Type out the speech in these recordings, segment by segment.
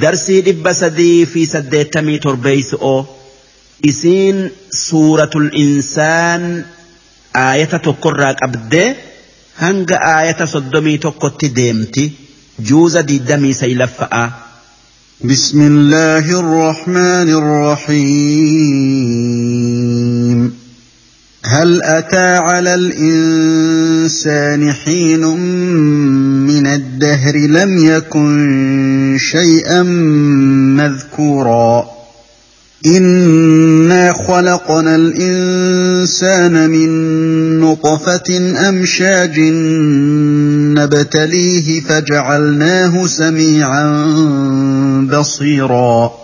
درسي دب سدي في سدي تمي تربيس أو اسين سورة الانسان آية تقرق ابدا هنگ آية صدمي تقوت ديمتي جوزة دي دمي سيلفا بسم الله الرحمن الرحيم هل أتى على الإنسان حين من الدهر لم يكن شيئا مذكورا؟ إنا خلقنا الإنسان من نطفة أمشاج نبتليه فجعلناه سميعا بصيرا.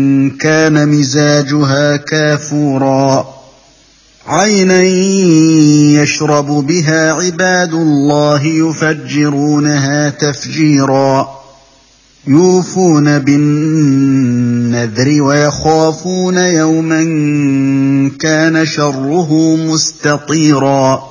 كان مزاجها كافورا. عينا يشرب بها عباد الله يفجرونها تفجيرا. يوفون بالنذر ويخافون يوما كان شره مستطيرا.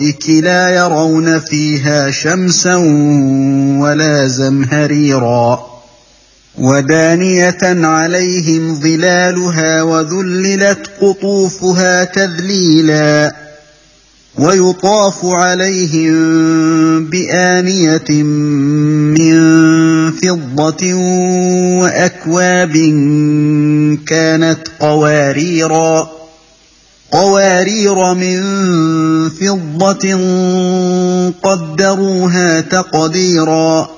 الارائك لا يرون فيها شمسا ولا زمهريرا ودانية عليهم ظلالها وذللت قطوفها تذليلا ويطاف عليهم بآنية من فضة وأكواب كانت قواريرا قوارير من فضة قدروها تقديرا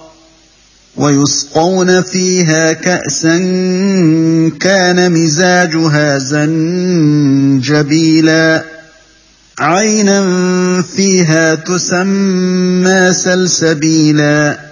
ويسقون فيها كأسا كان مزاجها زنجبيلا عينا فيها تسمى سلسبيلا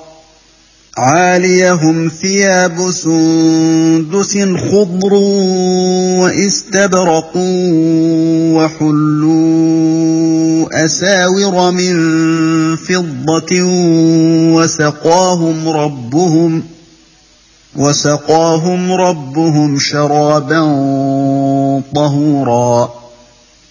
عاليهم ثياب سندس خضر واستبرق وحلوا أساور من فضة وسقاهم ربهم وسقاهم ربهم شرابا طهورا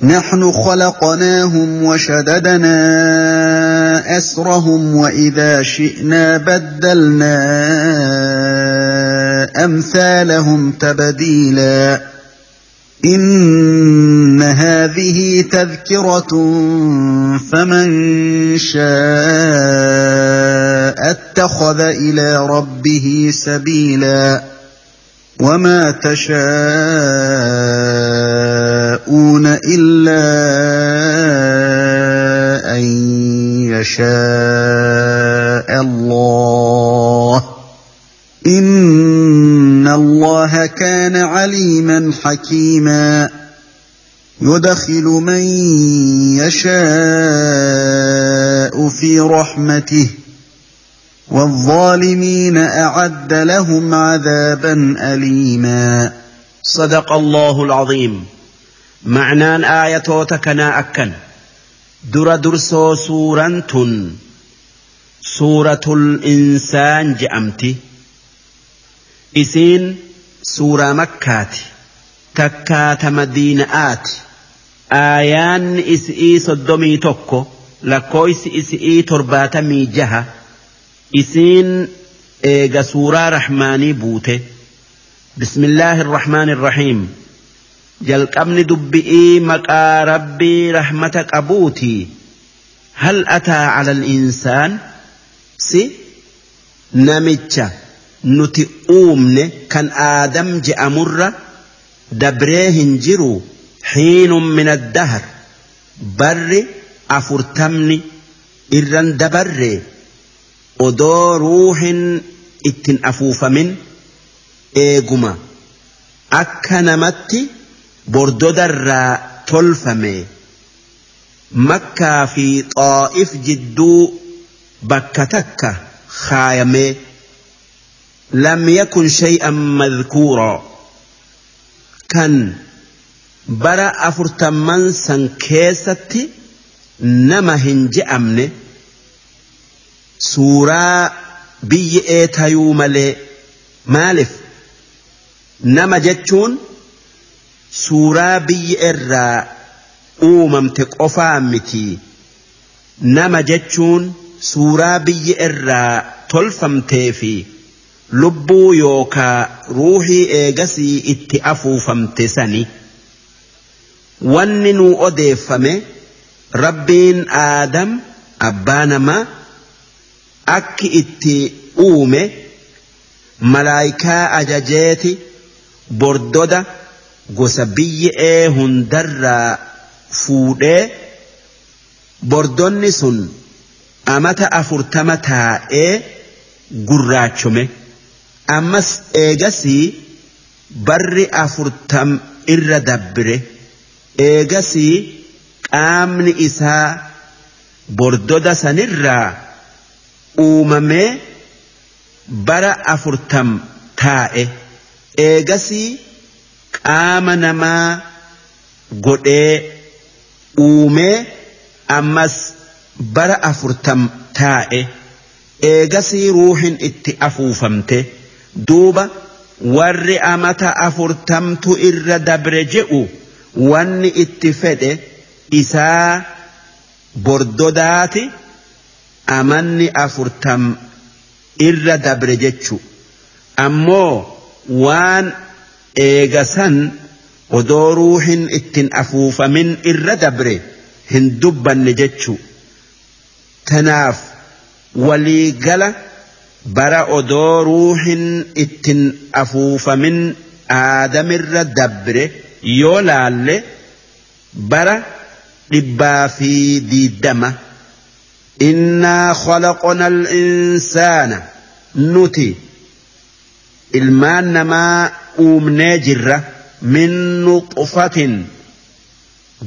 نحن خلقناهم وشددنا أسرهم وإذا شئنا بدلنا أمثالهم تبديلا. إن هذه تذكرة فمن شاء اتخذ إلى ربه سبيلا. وما تشاءون إلا أن يشاء الله إن الله كان عليما حكيما يدخل من يشاء في رحمته والظالمين أعد لهم عذابا أليما. صدق الله العظيم. معنى آية تكنا أكن. در درسو سورة سورة الإنسان جأمتي. إسين سورة مكات تكات مدينة آيان إسئي صدمي توكو. لكويس إسئي ترباتمي جهة isiin eega suuraa rahmaanii buute bismillaahi irrahmaani irrahiim jalqabni dubbi'ii maqaa rabbii rahmata qabuutii hal ataa cala insaan si namicha nuti uumne kan aadam je'amurra dabree hin jiru xiinun min addahar barri afurtamni irran dabarree odoo ruuhin ittin afuufamin eeguma akka namatti bordodarraa tolfame makkaa fi xaa'if jidduu bakka takka kaayamee lam yakun shay'an madhkuuraa kan bara afurtamman san keessatti nama hin je'amne suuraa biyyee tayuu malee maaliif? Nama jechuun suuraa biyya irraa uumamte qofaa miti. Nama jechuun suuraa biyya irraa tolfamtee fi lubbuu yookaa ruuhii eegasii itti afuufamte sani. Wanni nuu odeeffame rabbiin aadam abbaa namaa akki itti uume malaayikaa ajajeeti bordoda gosa biyyee hundarraa fuudhee bordonni sun amata afurtama taa'ee gurraachome ammas eegasii barri afurtam irra dabbire. Eegasii qaamni isaa bordoda sanirraa uumamee bara afurtam taa'e. Eegasii qaama namaa godhee uumee ammas bara afurtam taa'e. Eegasii ruuhin itti afuufamte. Duuba warri amata afurtamtu irra dabre je'u wanni itti fedhe isaa bordodaati amanni afurtam irra dabre jechu. Ammoo waan eegasan odoo ruuhin ittin afuufamin irra dabre hin dubbanne jechu. Tanaaf waliigala bara odoo ruuhin ittin afuufamin aadamirra dabre yoo laalle bara dhibbaa fi diiddama innaa khalaqna al-insaana nuti ilmaan namaa uumnee jirra min nuxfatin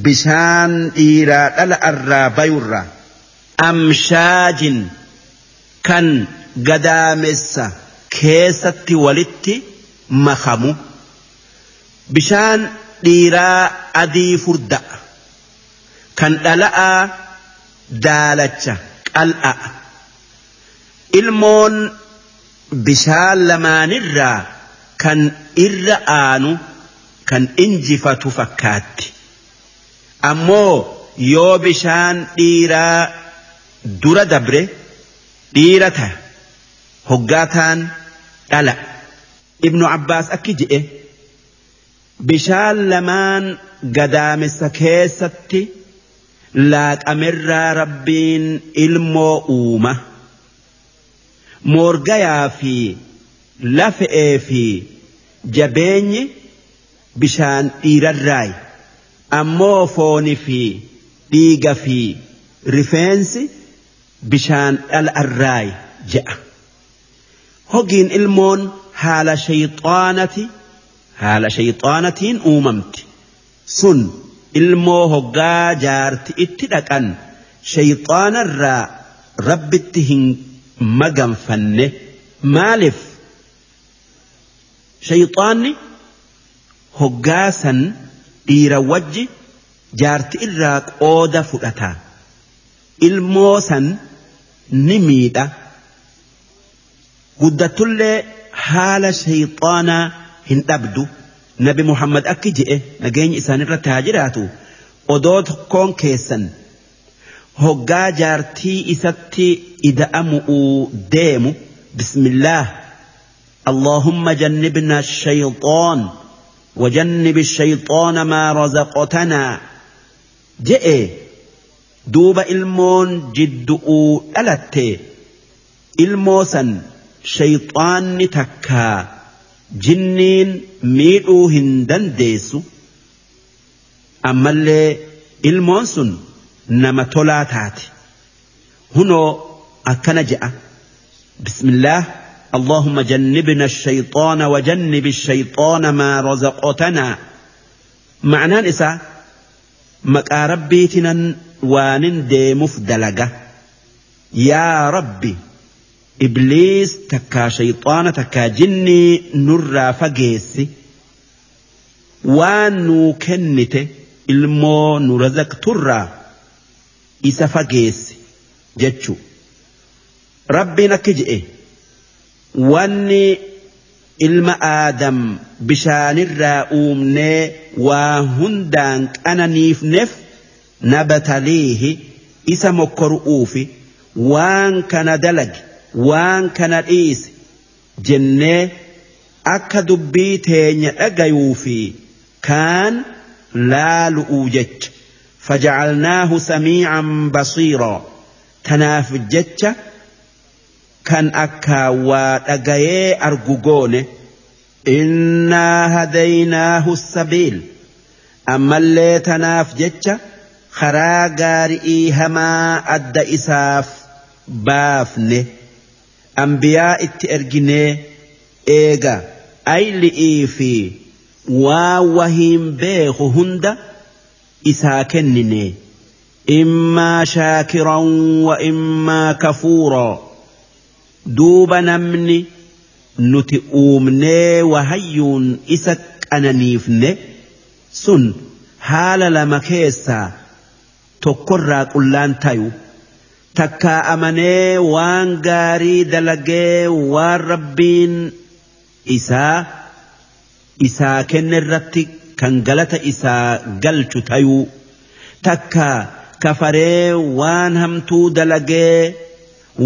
bishaan dhiiraa dhala irraa bayurra amshaajin kan gadaamessa keessatti walitti makamu bishaan dhiiraa adii furda'a kan dhala'aa daalacha qal'a'a ilmoon bishaan lamaanirraa kan irra aanu kan injifatu fakkaatti. Ammoo yoo bishaan dhiiraa dura dabre dhiira ta'a hoggaataan dhala. Ibnu abbaas akki je'e bishaan lamaan gadaamessa keessatti laaqamirraa rabbiin ilmoo uuma moorgayaa fi lafe'ee fi jabeenyi bishaan dhiirarraayi ammoo fooni fi dhiiga fi rifeensi bishaan dhal'arraayi je'a. Hogiin ilmoon haala shayxaanati haala shayxaanatiin uumamti sun ilmoo hoggaa jaarti itti dhaqan shayxaanarraa rabbitti hin maganfanne maaliif shayxaanni hoggaa san dhiira wajji jaarti irraa qooda fudhata ilmoo san ni miidha guddatullee haala shayxaanaa hin dhabdu nabi muhammad akki je'e nageenyi isaanirratti haa jiraatu odoo tokkoon keessan hoggaa jaartii isatti ida'amu'uu deemu bismillaah اللهم جنبنا الشيطان وجنب الشيطان ما رزقتنا جئ دوب المون جدؤ ألت الموسا شيطان تكا جنين ميدو هندن ديسو أما اللي المونسن نما تولاتات هنو أكنجأ بسم الله اللهم جنبنا الشيطان وجنب الشيطان ما رزقتنا معنى نساء مكا ربيتنا وان ديمف دلقة يا ربي ibliis takkaa shayxaana takkaa jinnii nurraa fageessi. Waan nuu kennite ilmoo nu razaqturraa isa fageessi jechu rabbiin akki je'e. Wanni ilma aadam bishaanirraa uumnee waa hundaan qananiifneef nabataliihi isa mokkoru uufi waan kana dalagi waan kana dhiise jennee akka dubbii teenya dhagayuufi kaan laalu'uu jecha. Fajacalnaahu samiican basiiraa tanaaf jecha kan akka waa dhagayee argu goone innaa hadaynaahu sabiil. Ammallee tanaaf jecha karaa gaari'ii hamaa adda isaaf baafne ambiyaa itti erginee eega ayli'ii fi waa wahiin beeku hunda isaa kennine immaa shaakiran wa immaa kafuuraa duuba namni nuti uumnee wahayyuun isa qananiifne sun haala lama keessaa tokkorraa qullaan tayu takkaa amanee waan gaarii dalagee waan rabbiin isaa isaa kenne irratti kan galata isaa galchu tayuu takka kafaree waan hamtuu dalagee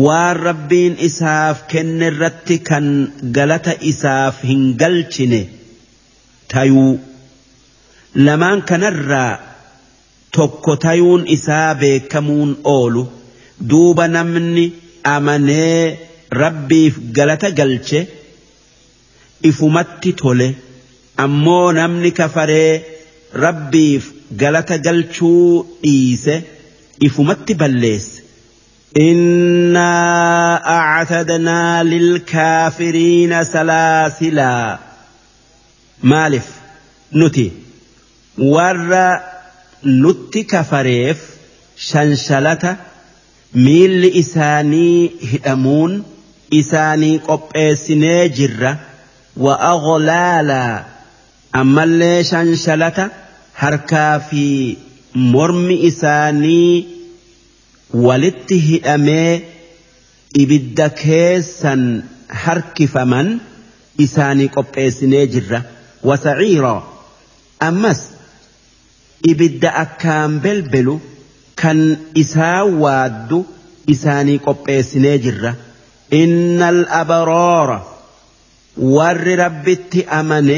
waan rabbiin isaaf kenne irratti kan galata isaaf hin galchine tayuu lamaan kanarraa tokko tayuun isaa beekamuun oolu duuba namni amanee rabbiif galata galche ifumatti tole ammoo namni kafaree rabbiif galata galchuu dhiise ifumatti balleesse. إنا أعتدنا للكافرين سلاسلا مالف نتي ور نتي كفريف شنشلة إساني هدمون إساني قبئسني جرة وأغلالا أما اللي شنشلة هركا في مرم إساني walitti hidhamee ibidda keessan harkifaman isaanii qopheessinee jirra wasaciiroo ammas ibidda akkaan belbelu kan isaa waaddu isaanii qopheessinee jirra. Innal abaroora warri rabbitti amane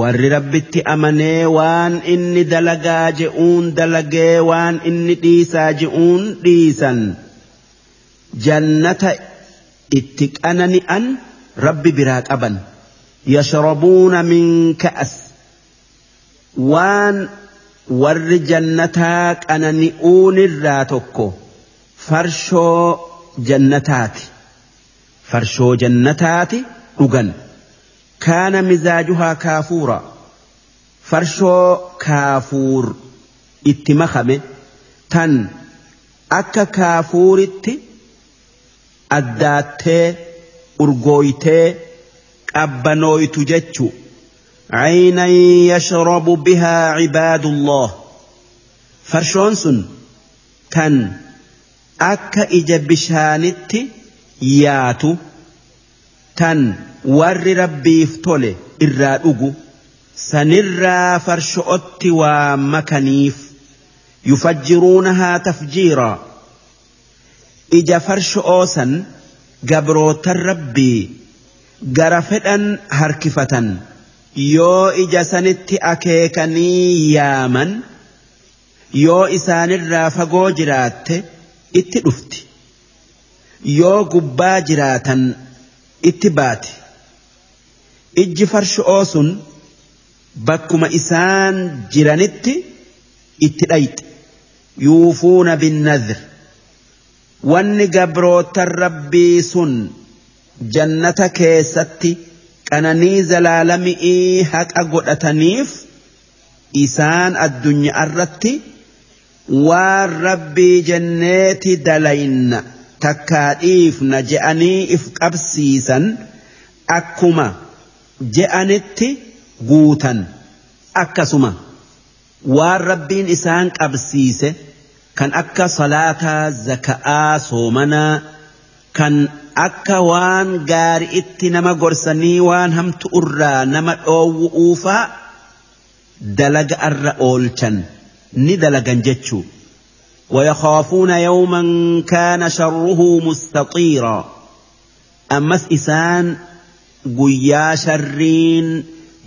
warri rabbitti amanee waan inni dalagaa je'uun dalagee waan inni dhiisaa je'uun dhiisan. Jannata itti qanani'an rabbi biraa qaban. Yashrabuuna min ka'as. Waan warri jannataa qanani'uun irraa tokko farshoo jannataati. Farshoo jannataati dhugan. Kaana mizaajuhaa kaafuura. Farshoo kaafuur itti makame. Tan akka kaafuuritti addaattee urgooytee qabbanooytu jechu عينا يشرب بها عباد الله. فرشونسون كان أكا إجا بشانت ياتو. كان ور ربي فتولي إرى أجو سنرى فرش ومكنيف يفجرونها تفجيرا. إجا فرش أوسا قبروت الربي غرفتا هركفة yoo ija sanitti akeekanii yaaman yoo isaanirraa fagoo jiraatte itti dhufti. Yoo gubbaa jiraatan itti baati ijji farsho'oo sun bakkuma isaan jiranitti itti dhayxe yuufuuna binnadr wanni gabrootan rabbii sun jannata keessatti qananii zalaalami'ii haqa godhataniif isaan addunyaa irratti waan rabbii jenneeti dalayna takkaa dhiifna je'anii if qabsiisan akkuma je'anitti guutan akkasuma waan rabbiin isaan qabsiise kan akka salaataa zaka'aa soomanaa kan akka waan gaari'itti nama gorsanii waan hamtu irraa nama dhoowwu'uufaa dalaga irra oolchan ni dalagan jechuu ويخافون يوما كان شره مستطيرا أمس إسان guyyaa sharriin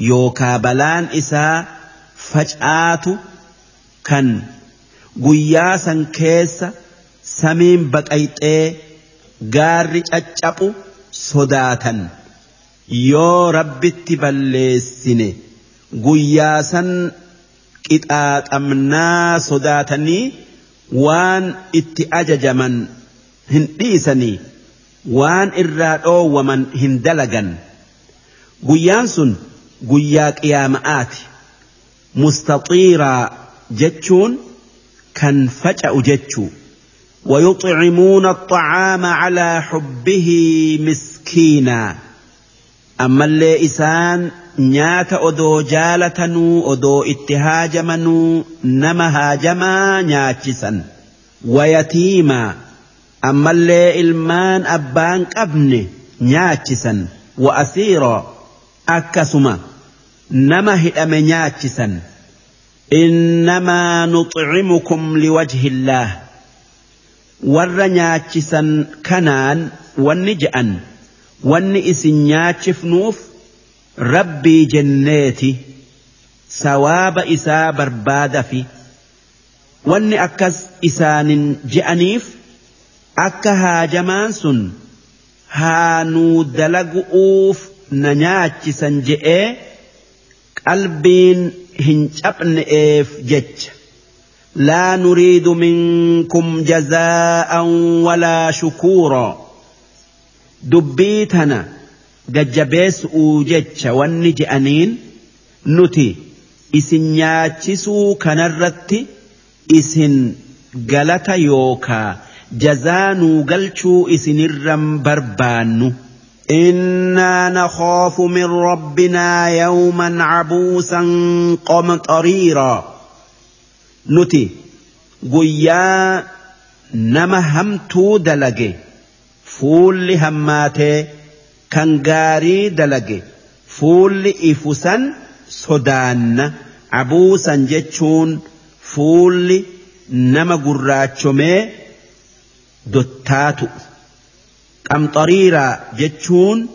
yookaa balaan isaa facaatu kan guyyaa san keessa samiin baqayxee gaarri caccaphu sodaatan. Yoo rabbitti balleessine guyyaa san qixaaxamnaa sodaatanii waan itti ajajaman hin dhiisanii waan irraa dhoowwaman hin dalagan. guyyaan sun guyyaa qiyaama'aati. Mustaxiiraa jechuun kan faca'u jechuu ويطعمون الطعام على حبه مسكينا. أما اللي إسان نيات أدو جالتنو أدو اتهاجمنو نما هاجما نياتشسا ويتيما. أما اللي إلمان أبان أبن نياتشسا وأسيرا. akkasuma nama hidhame nyaachisan innamaa nuxcimukum liwajhi illaah warra nyaachisan kanaan wanni je'an wanni isin nyaachifnuuf rabbii jenneeti. Sawaaba isaa barbaadafi wanni akkas isaanin je'aniif akka haajamaan sun haa nuu dalagu'uuf na nyaachisan je'ee qalbiin hin cabne'eef jecha minkum jazaa'an walaa shukuuraa dubbii tana gajjabeessu'uu jecha wanni je'aniin nuti isin nyaachisuu kanarratti isin galata yookaa jazaa nuu galchuu isinirran barbaannu. إنا نخاف من ربنا يوما عبوسا قمطريرا nuti guyyaa nama hamtuu dalage fuulli hammaatee kan gaarii dalage fuulli ifusan sodaanna abuusan jechuun fuulli nama gurraachomee dottaatu qamxariiraa jechuun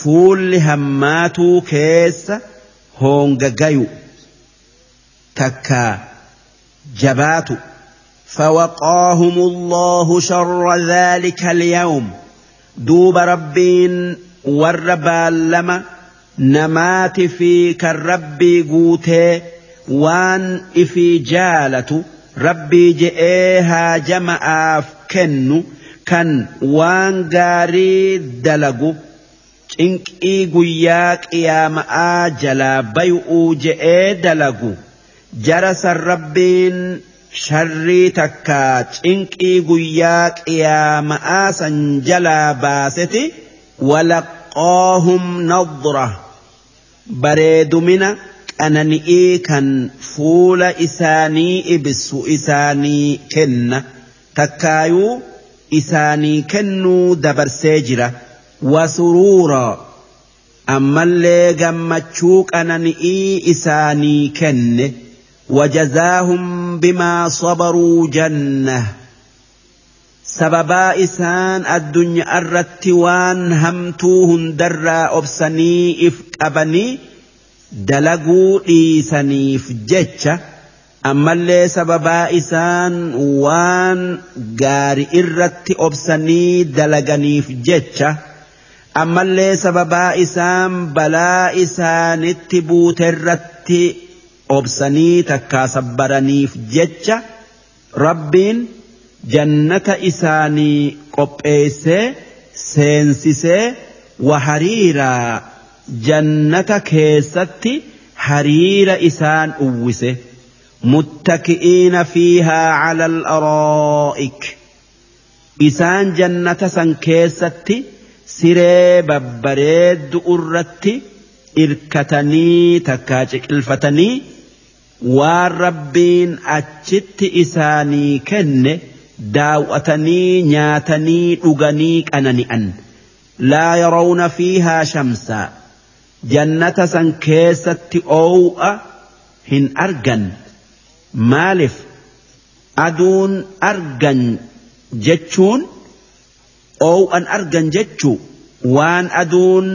fuulli hammaatuu keessa hoonga gayu takkaa. Jabaatu فوقاهم الله شر ذلك اليوم. دوب ربين والربالما نمات في كالربي قوتي وان إفي جالة ربي جئيها جمعاف كنو كان وان قاري دلقو. cinqii guyyaa qiyaama'aa jalaa bay'uu je'ee dalagu jara san rabbiin sharrii takka cinqii guyyaa qiyaama'aa san jalaa baaseti walaqaahum nadra. Bareedumina qanani'ii kan fuula isaanii ibsu isaanii kenna. Takkaayuu isaanii kennuu dabarsee jira. Wasuruura ammallee gammachuu qanani'ii isaanii kenne وجزاهم بما صبروا جنة sababaa isaan addunyaa irratti waan hamtuu hundarraa obsanii if qabanii dalaguu dhiisaniif jecha ammallee sababaa isaan waan gaari irratti obsanii dalaganiif jecha ammallee sababaa isaan balaa isaanitti buuterratti obsanii takkaa sabbaraniif jecha rabbiin jannata isaanii qopheessee seensisee wahariiraa jannata keessatti hariira isaan uwwise muttaki'iina fiihaa cala al-araa'ik isaan jannata san keessatti siree babbareeddu irratti irkatanii takkaa waan rabbiin achitti isaanii kenne daawwatanii nyaatanii dhuganii qanani'an. Laa yarawna fiihaa shamsaa jannata san keessatti oow'a hin argan. Maaliif? Aduun argan jechuun? Oow'an argan jechuu? Waan aduun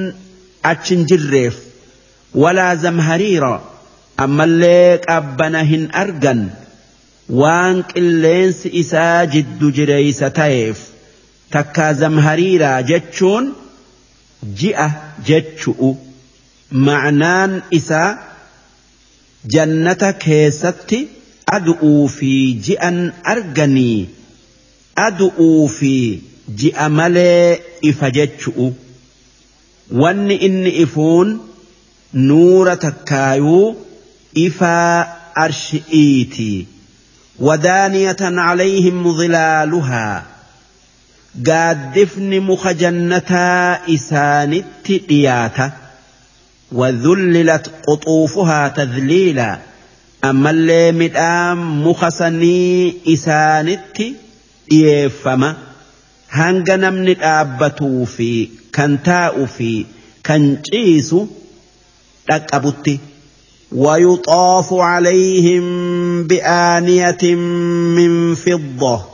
achin jirreef. Walaa zamhariira ammallee qabbana hin argan. Waan qilleensi isaa jiddu jireeysa ta'eef takkaa zamhariiraa jechuun ji'a jechu'u. Ma'naan isaa jannata keessatti adu'uu fi ji'an arganii adu'uu fi ji'a malee ifa jechu'u. Wanni inni ifuun nuura takkaayuu ifaa arshi'iiti ودانية عليهم ظلالها قادفن مخ جنتا إسانت إياتا وذللت قطوفها تذليلا أما اللي مدام مخسني إسانت إيفما هنغ نمن أبتو في كنتاء في كنجيس لك ويطاف عليهم بآنية من فضة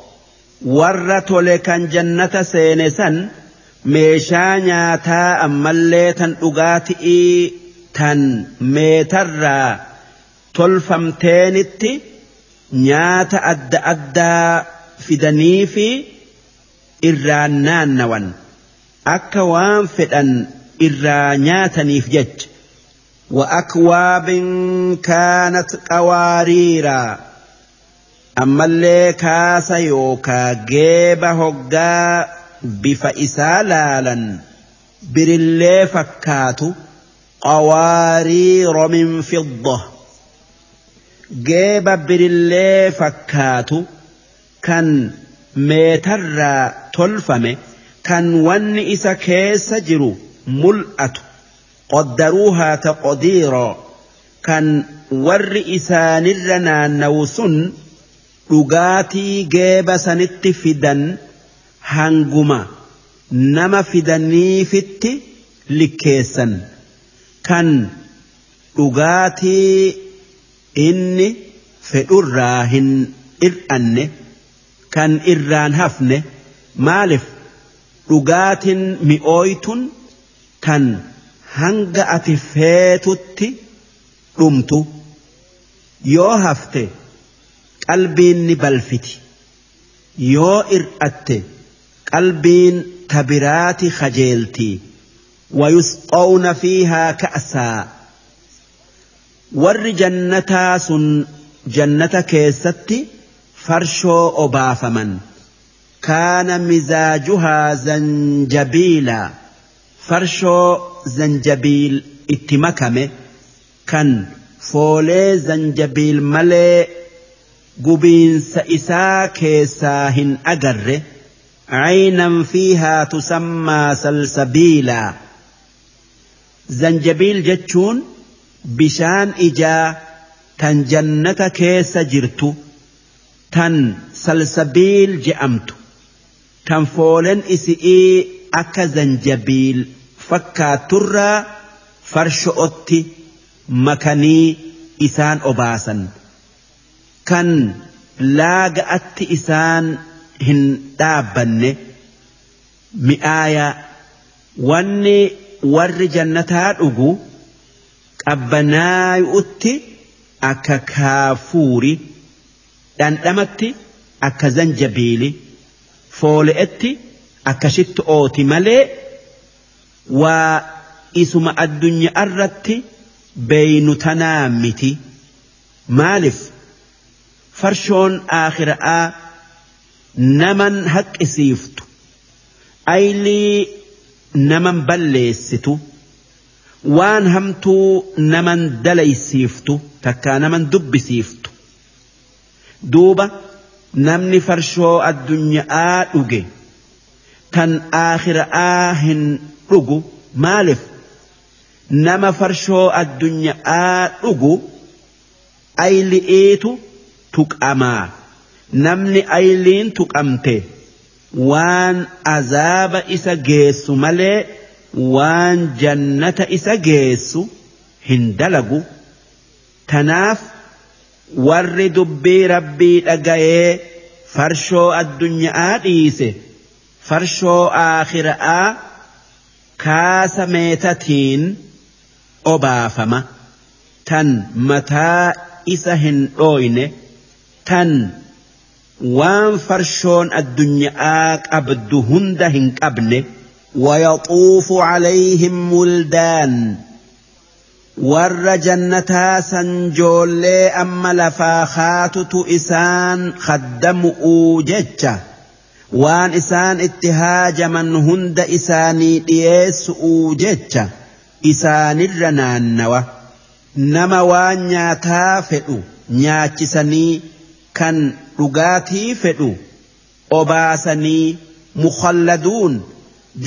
ورت لك جنة سينسا ammallee tan dhugaatii tan meetarraa tolfamteenitti nyaata adda addaa fidanii fi irraan naannawan akka waan fedhan irraa nyaataniif jecha وأكواب كانت قواريرا أما اللي كاس يوكا جيب هقا بفإسالالا برلي فكات قوارير من فضة جيب برلي فكات كان ميتر تلفم كان ون إسا كيس جرو ملأة قدروها تقديرا كان ور إسان لنا نوسن dhugaatii geeba sanitti fidan hanguma nama fidaniifitti likkeessan kan dhugaatii inni fedhurraa hin ir'anne kan irraan hafne maaliif dhugaatin mi'ooytun tan hanga ati feetutti dhumtu yoo hafte qalbiin ni balfiti yoo ir'atte qalbiin tabiraati kajeeltii ويسقون فيها كأسا warri jannataa sun jannata keessatti farshoo obaafaman kaana mizaajuhaa zanjabiila farshoo zanjabiil itti makame kan foolee zanjabiil malee gubiinsa isaa keessaa caynan fiihaa tusammaa salsabiilaa zanjabiil jechuun bishaan ijaa tan jannata keessa jirtu tan salsabiil je'amtu tan foolen isi'ii akka zanjabiil fakkaaturraa farsho'otti makanii isaan obaasan. Kan laaga'atti isaan hin dhaabbanne mi'aaya wanni warri jannataa dhugu qabbanaayu'utti akka kaafuuri dhandhamatti akka zanjabiili foole'etti akka shitto'ooti malee waa isuma addunyaa irratti beeynu tanaa miti. Maaliif? Farshoon aakhira'aa naman haqqisiiftu. Aylii naman balleessitu. Waan hamtuu naman dalaysiiftu takkaa naman dubbisiiftu. Duuba namni farshoo addunyaa dhuge tan aakhira'aa hin dhugu maaliif nama farshoo addunyaa dhugu ayli'iitu tuqamaa namni ayliin tuqamte waan azaaba isa geessu malee waan jannata isa geessu hin dalagu. Tanaaf warri dubbii rabbii dhagayee farshoo addunyaa dhiise farshoo aakhira'aa kaasa meetatiin obaafama tan mataa isa hin dhooyne tan waan farshoon addunyaa qabdu hunda hin qabne ويطوف عليهم ولدان warra jannataa san joollee amma lafaa haatutu isaan khaddamu'uu jecha waan isaan itti haajaman hunda isaanii dhiyeessu'uu jecha isaanirra naannawa. Nama waan nyaataa fedhu nyaachisanii kan dhugaatii fedhu obaasanii mukhalladuun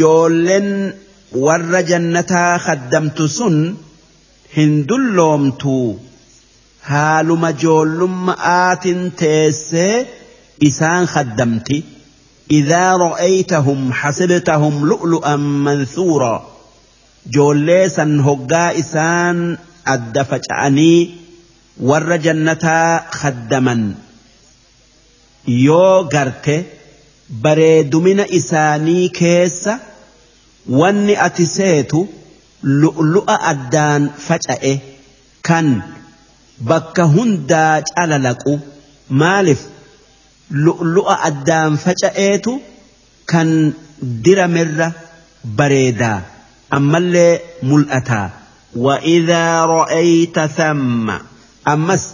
joolleen warra jannataa khaddamtu sun hin dulloomtuu. Haaluma joollummaa'aatin teessee isaan khaddamti إذا رأيتهم حسبتهم لؤلؤا منثورا. جولي سن هقا إسان الدفجأني ور جنتا خدما يو غرت بريد من إساني كيس واني أتسيتو lu'lu'a addaan faca'e kan bakka hundaa calalaqu maaliif lu'lu'a addaan faca'eetu kan diramerra bareedaa ammallee mul'ataa وإذا رأيت ثم أمس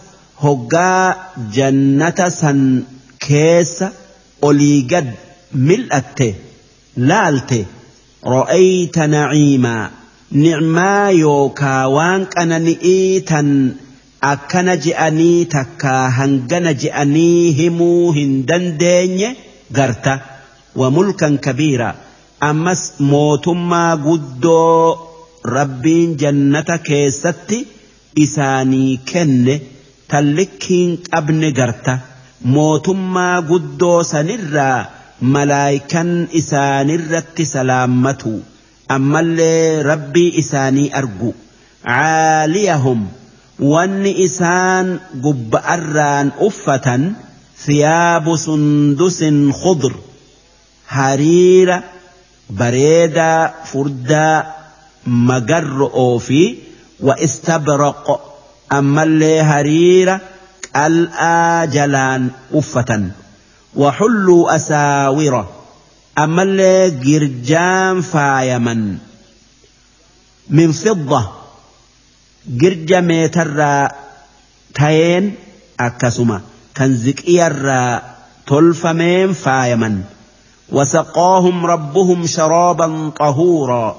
هقا جنة سن كيس أوليقد ملأت لالت رأيت نعيما nicmaa yookaa waan qanani'ii tan akkana je'anii takkaa hangana je'anii himuu hin dandeenye garta. Wa mulkan kabiira. Ammas mootummaa guddoo rabbiin jannata keessatti isaanii kenne tallikkiin qabne garta. Mootummaa guddoo sanirraa malaayikan isaanirratti salaammatu. Ammallee rabbii isaanii argu. Caaliyahum wanni isaan gubba'arraan uffatan thiyaabu sundusin khudr hariira bareedaa furdaa magarro'oo fi wa istabraq ammallee hariira qal'aa jalaan uffatan وحلوا أساورة أما اللي جرجان فايمن من فضة جرجا ميتر تين أكسما كان زكير تلفمين فايمن وسقاهم ربهم شرابا طهورا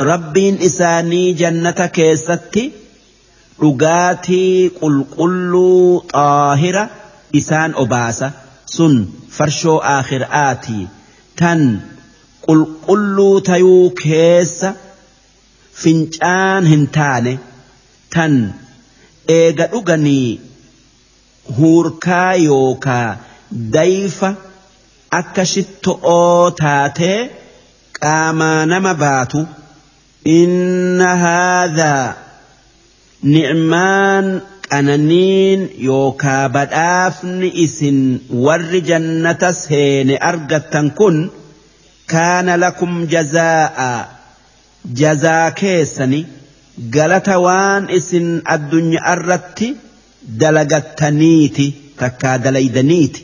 ربين إساني جنة كيستي dhugaatii qulqulluu xaahira isaan obaasa sun farshoo aakhiraatii tan qulqulluu tayuu keessa fincaan hin taane tan eega dhuganii huurkaa yookaa dayfa akka shitto'oo taatee qaamaa nama baatu inna haadhaa ni'maan qananiin yookaa badhaafni isin warri jannata seene argattan kun kaana lakum jazaa'a jazaa keessani galata waan isin addunyaa irratti dalagattaniiti takkaa dalaydaniiti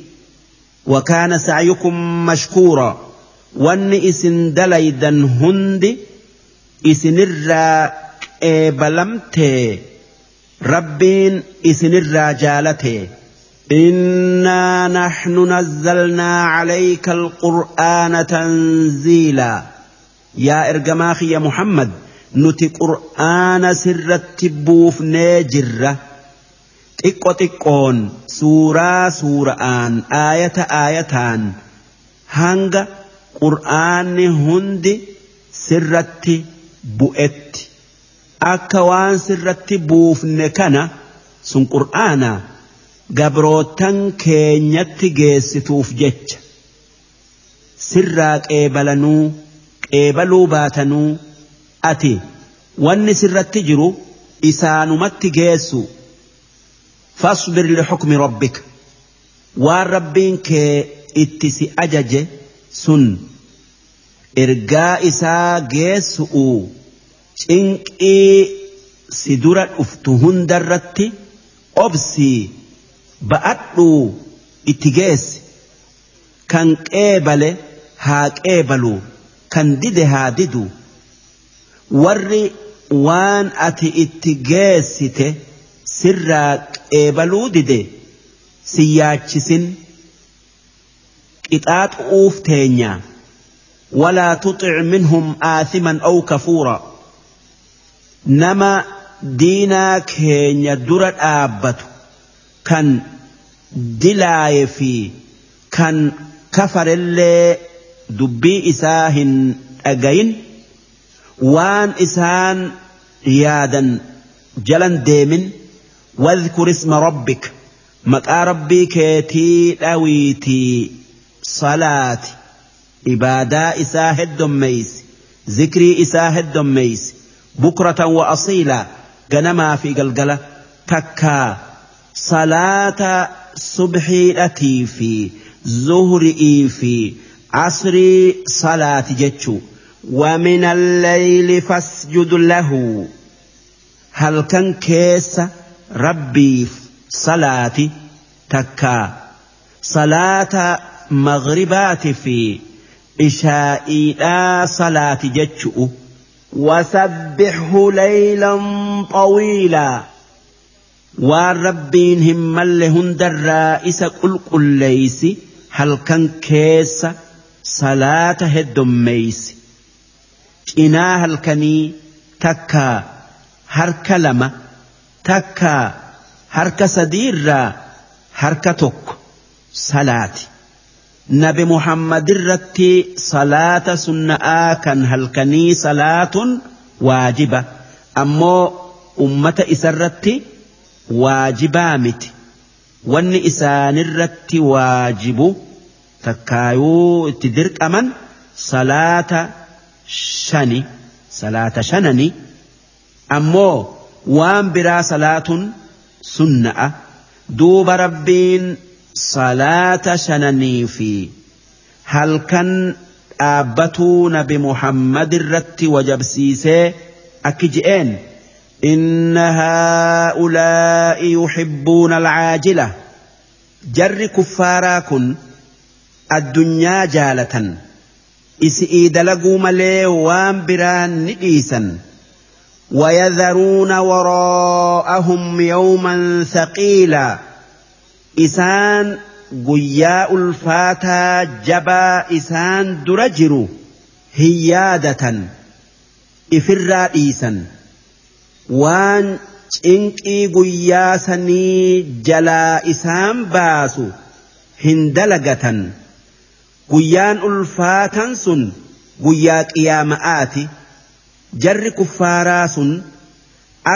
وكان سعيكم مشكورا وان اسن دليدا هند اسن الرا eebalamtee rabbiin isinirraa jaalate إنا نحن نزلنا عليك القرآن تنزيلا يا إرجماخي يا محمد nuti qur'aana sirratti buufnee jirra xiqqo xiqqoon suuraa suura'aan aayata aayataan hanga qur'aanni hundi sirratti bu'etti akka waan sirratti buufne kana sun qur'aana gabrootan keenyatti geessituuf jecha sirraa qeebalanuu qeebaluu baatanuu. Ati wanni sirratti jiru isaanumatti geessu. Fasbir lixukmi rabbika waan rabbiin kee itti si ajaje sun ergaa isaa geessu'u cinqii si dura dhuftu hundarratti obsii ba'adhuu itti geessi. Kan qeebale haa qeebalu kan dide haa didu warri waan ati itti geessite sirraa qeebaluu dide si yaachisin qixaaxu'uuf teenyaa. Walaa tuxic minhum aathiman aw kafuura. Nama diinaa keenya dura dhaabbatu kan dilaaye fi kan kafarellee dubbii isaa hin dhagayin. Waan isaan yaadan jalan deemin واذكر اسم ربك مقا ربي كيتي دويتي صلاة إبادة إساهد دميس ذكري إساهد دميس بكرة وأصيلا جنما في قلقلة تكا صلاة صبحي أتي في زهري في عصري صلاة جتشو. ومن الليل فاسجد له. هل كان كيس ربي صلاتي تكا؟ صلاة مغربات في إشائي لا صلاة جتشو وسبحه ليلا طويلا. والربين هم لهن الرائس قل قل ليس هل كان كيس صلاة هدميس cinaa halkanii takkaa harka lama takkaa harka sadii irraa harka tokko salaati. nabi muhammad irratti salaata sunna'aa kan halkanii salaatun waajiba ammoo ummata isarratti waajibaa miti wanni isaanirratti waajibu takkaayuu itti dirqaman salaata shani salaata shanani ammoo waan biraa salaatun sunna'a duuba rabbiin salaata shananii fi halkan dhaabbatuu nabi muhammad irratti wajabsiisee akki je'een إن هؤلاء يحبون العاجلة جر كفارا كن الدنيا جالة إسئي دلقوا ملي وان بران نديسا ويذرون وراءهم يوما ثقيلا إسان isaan dura jiru hiyyaadatan ifirraa dhiisan waan cinqii guyyaa sanii jalaa isaan baasu hin dalagatan guyyaan ulfaatan sun guyyaa qiyaama'aati. Jarri kuffaaraa sun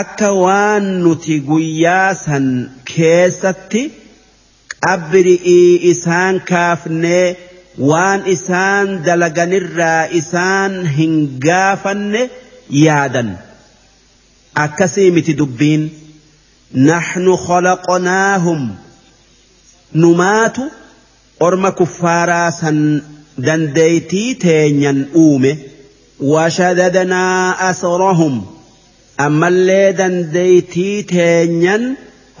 akka waan nuti guyyaa san keessatti qabri'ii isaan kaafnee waan isaan dalaganirraa isaan hin gaafanne yaadan. Akkasii miti dubbiin naxnu khalaqnaahum. Numaatu orma kuffaaraa san dandeeytii teenyan uume washadadnaa asrahum ammallee dandeeytii teenyan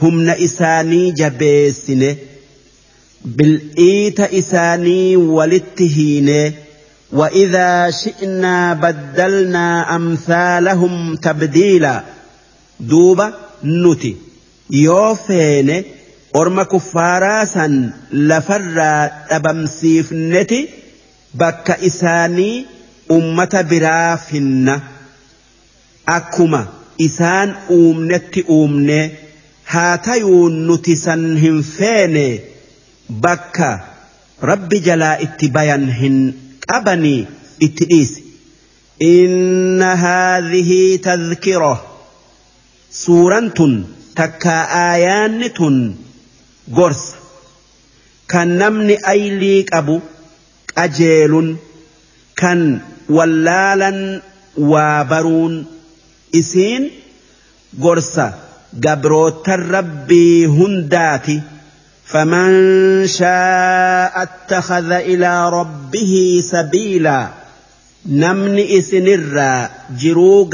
humna isaanii jabeessine بالإيت إساني ولتهين وإذا شئنا بدلنا أمثالهم تبديلا دوبا نتي يوفين أرم كفاراسا لفر أبمسيف نتي بك إساني أمة برافن أكما إسان أومنت أومني هاتيون نتسن هم فيني bakka rabbi jalaa itti bayan hin qabanii itti dhiisi. Haadhihii tadhkiro suuraan tun takka aayaanni tun gorsa kan namni aylii qabu qajeelun kan wallaalan waa baruun isiin gorsa gabrootan rabbii hundaati. فمن شاء اتخذ إلى ربه سبيلا نمني إسنرا جرو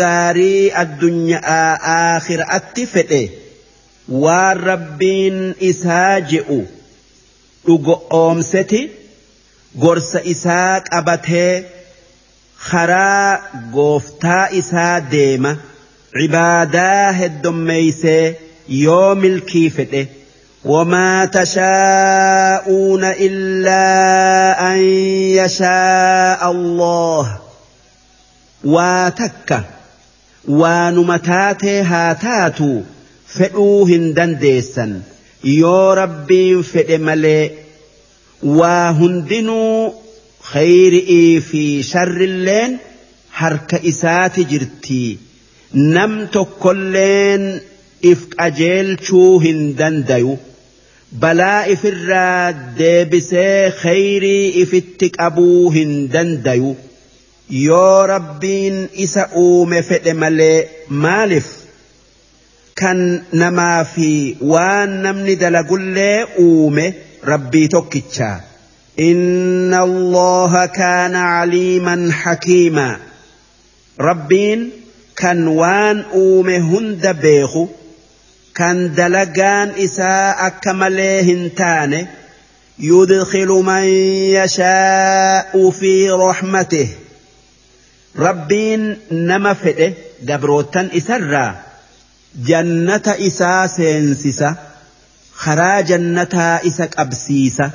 غاري الدنيا آخر أتفته والربين إساجئ أمستي قرص إساك أبته خرا قوفتا إسا ديمة عباداه الدميسي يوم الكيفته وما تشاءون إلا أن يشاء الله واتك ونمتاته هاتاتو فئوهن دنديسا يو ربي فئ ملئ وهندنوا خير في شر اللين حرك إسات جرتي نم تكلين if qajeelchuu hin dandayu balaa ifirraa deebisee khayrii ifitti qabuu hin dandayu yoo rabbiin isa uume fedhe malee maalif كان نما في وان نمني namni لي uume ربي tokkicha. إن الله كان عليما حكيما ربين كان وان أومه هند بيخو كان دلقان إساء كمليهن تان يدخل من يشاء في رحمته ربين نمفئه دبروتا إسرّا جنة isaa seensisa خرا جنة isa qabsiisa.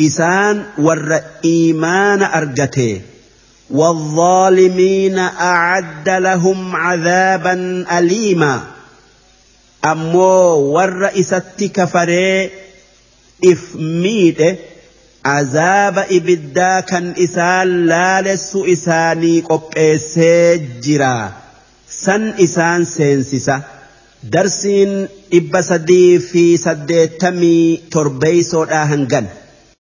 Isaan ور إيمان argate والظالمين أعد لهم عذابا أليما أمو ور والرئيسة كفر إفميد عذاب إبدا كان إسان لا لس إساني قب سن إسان سينسسا darsiin dhibba sadii fi saddeettamii torbeeysoodhaa hangan.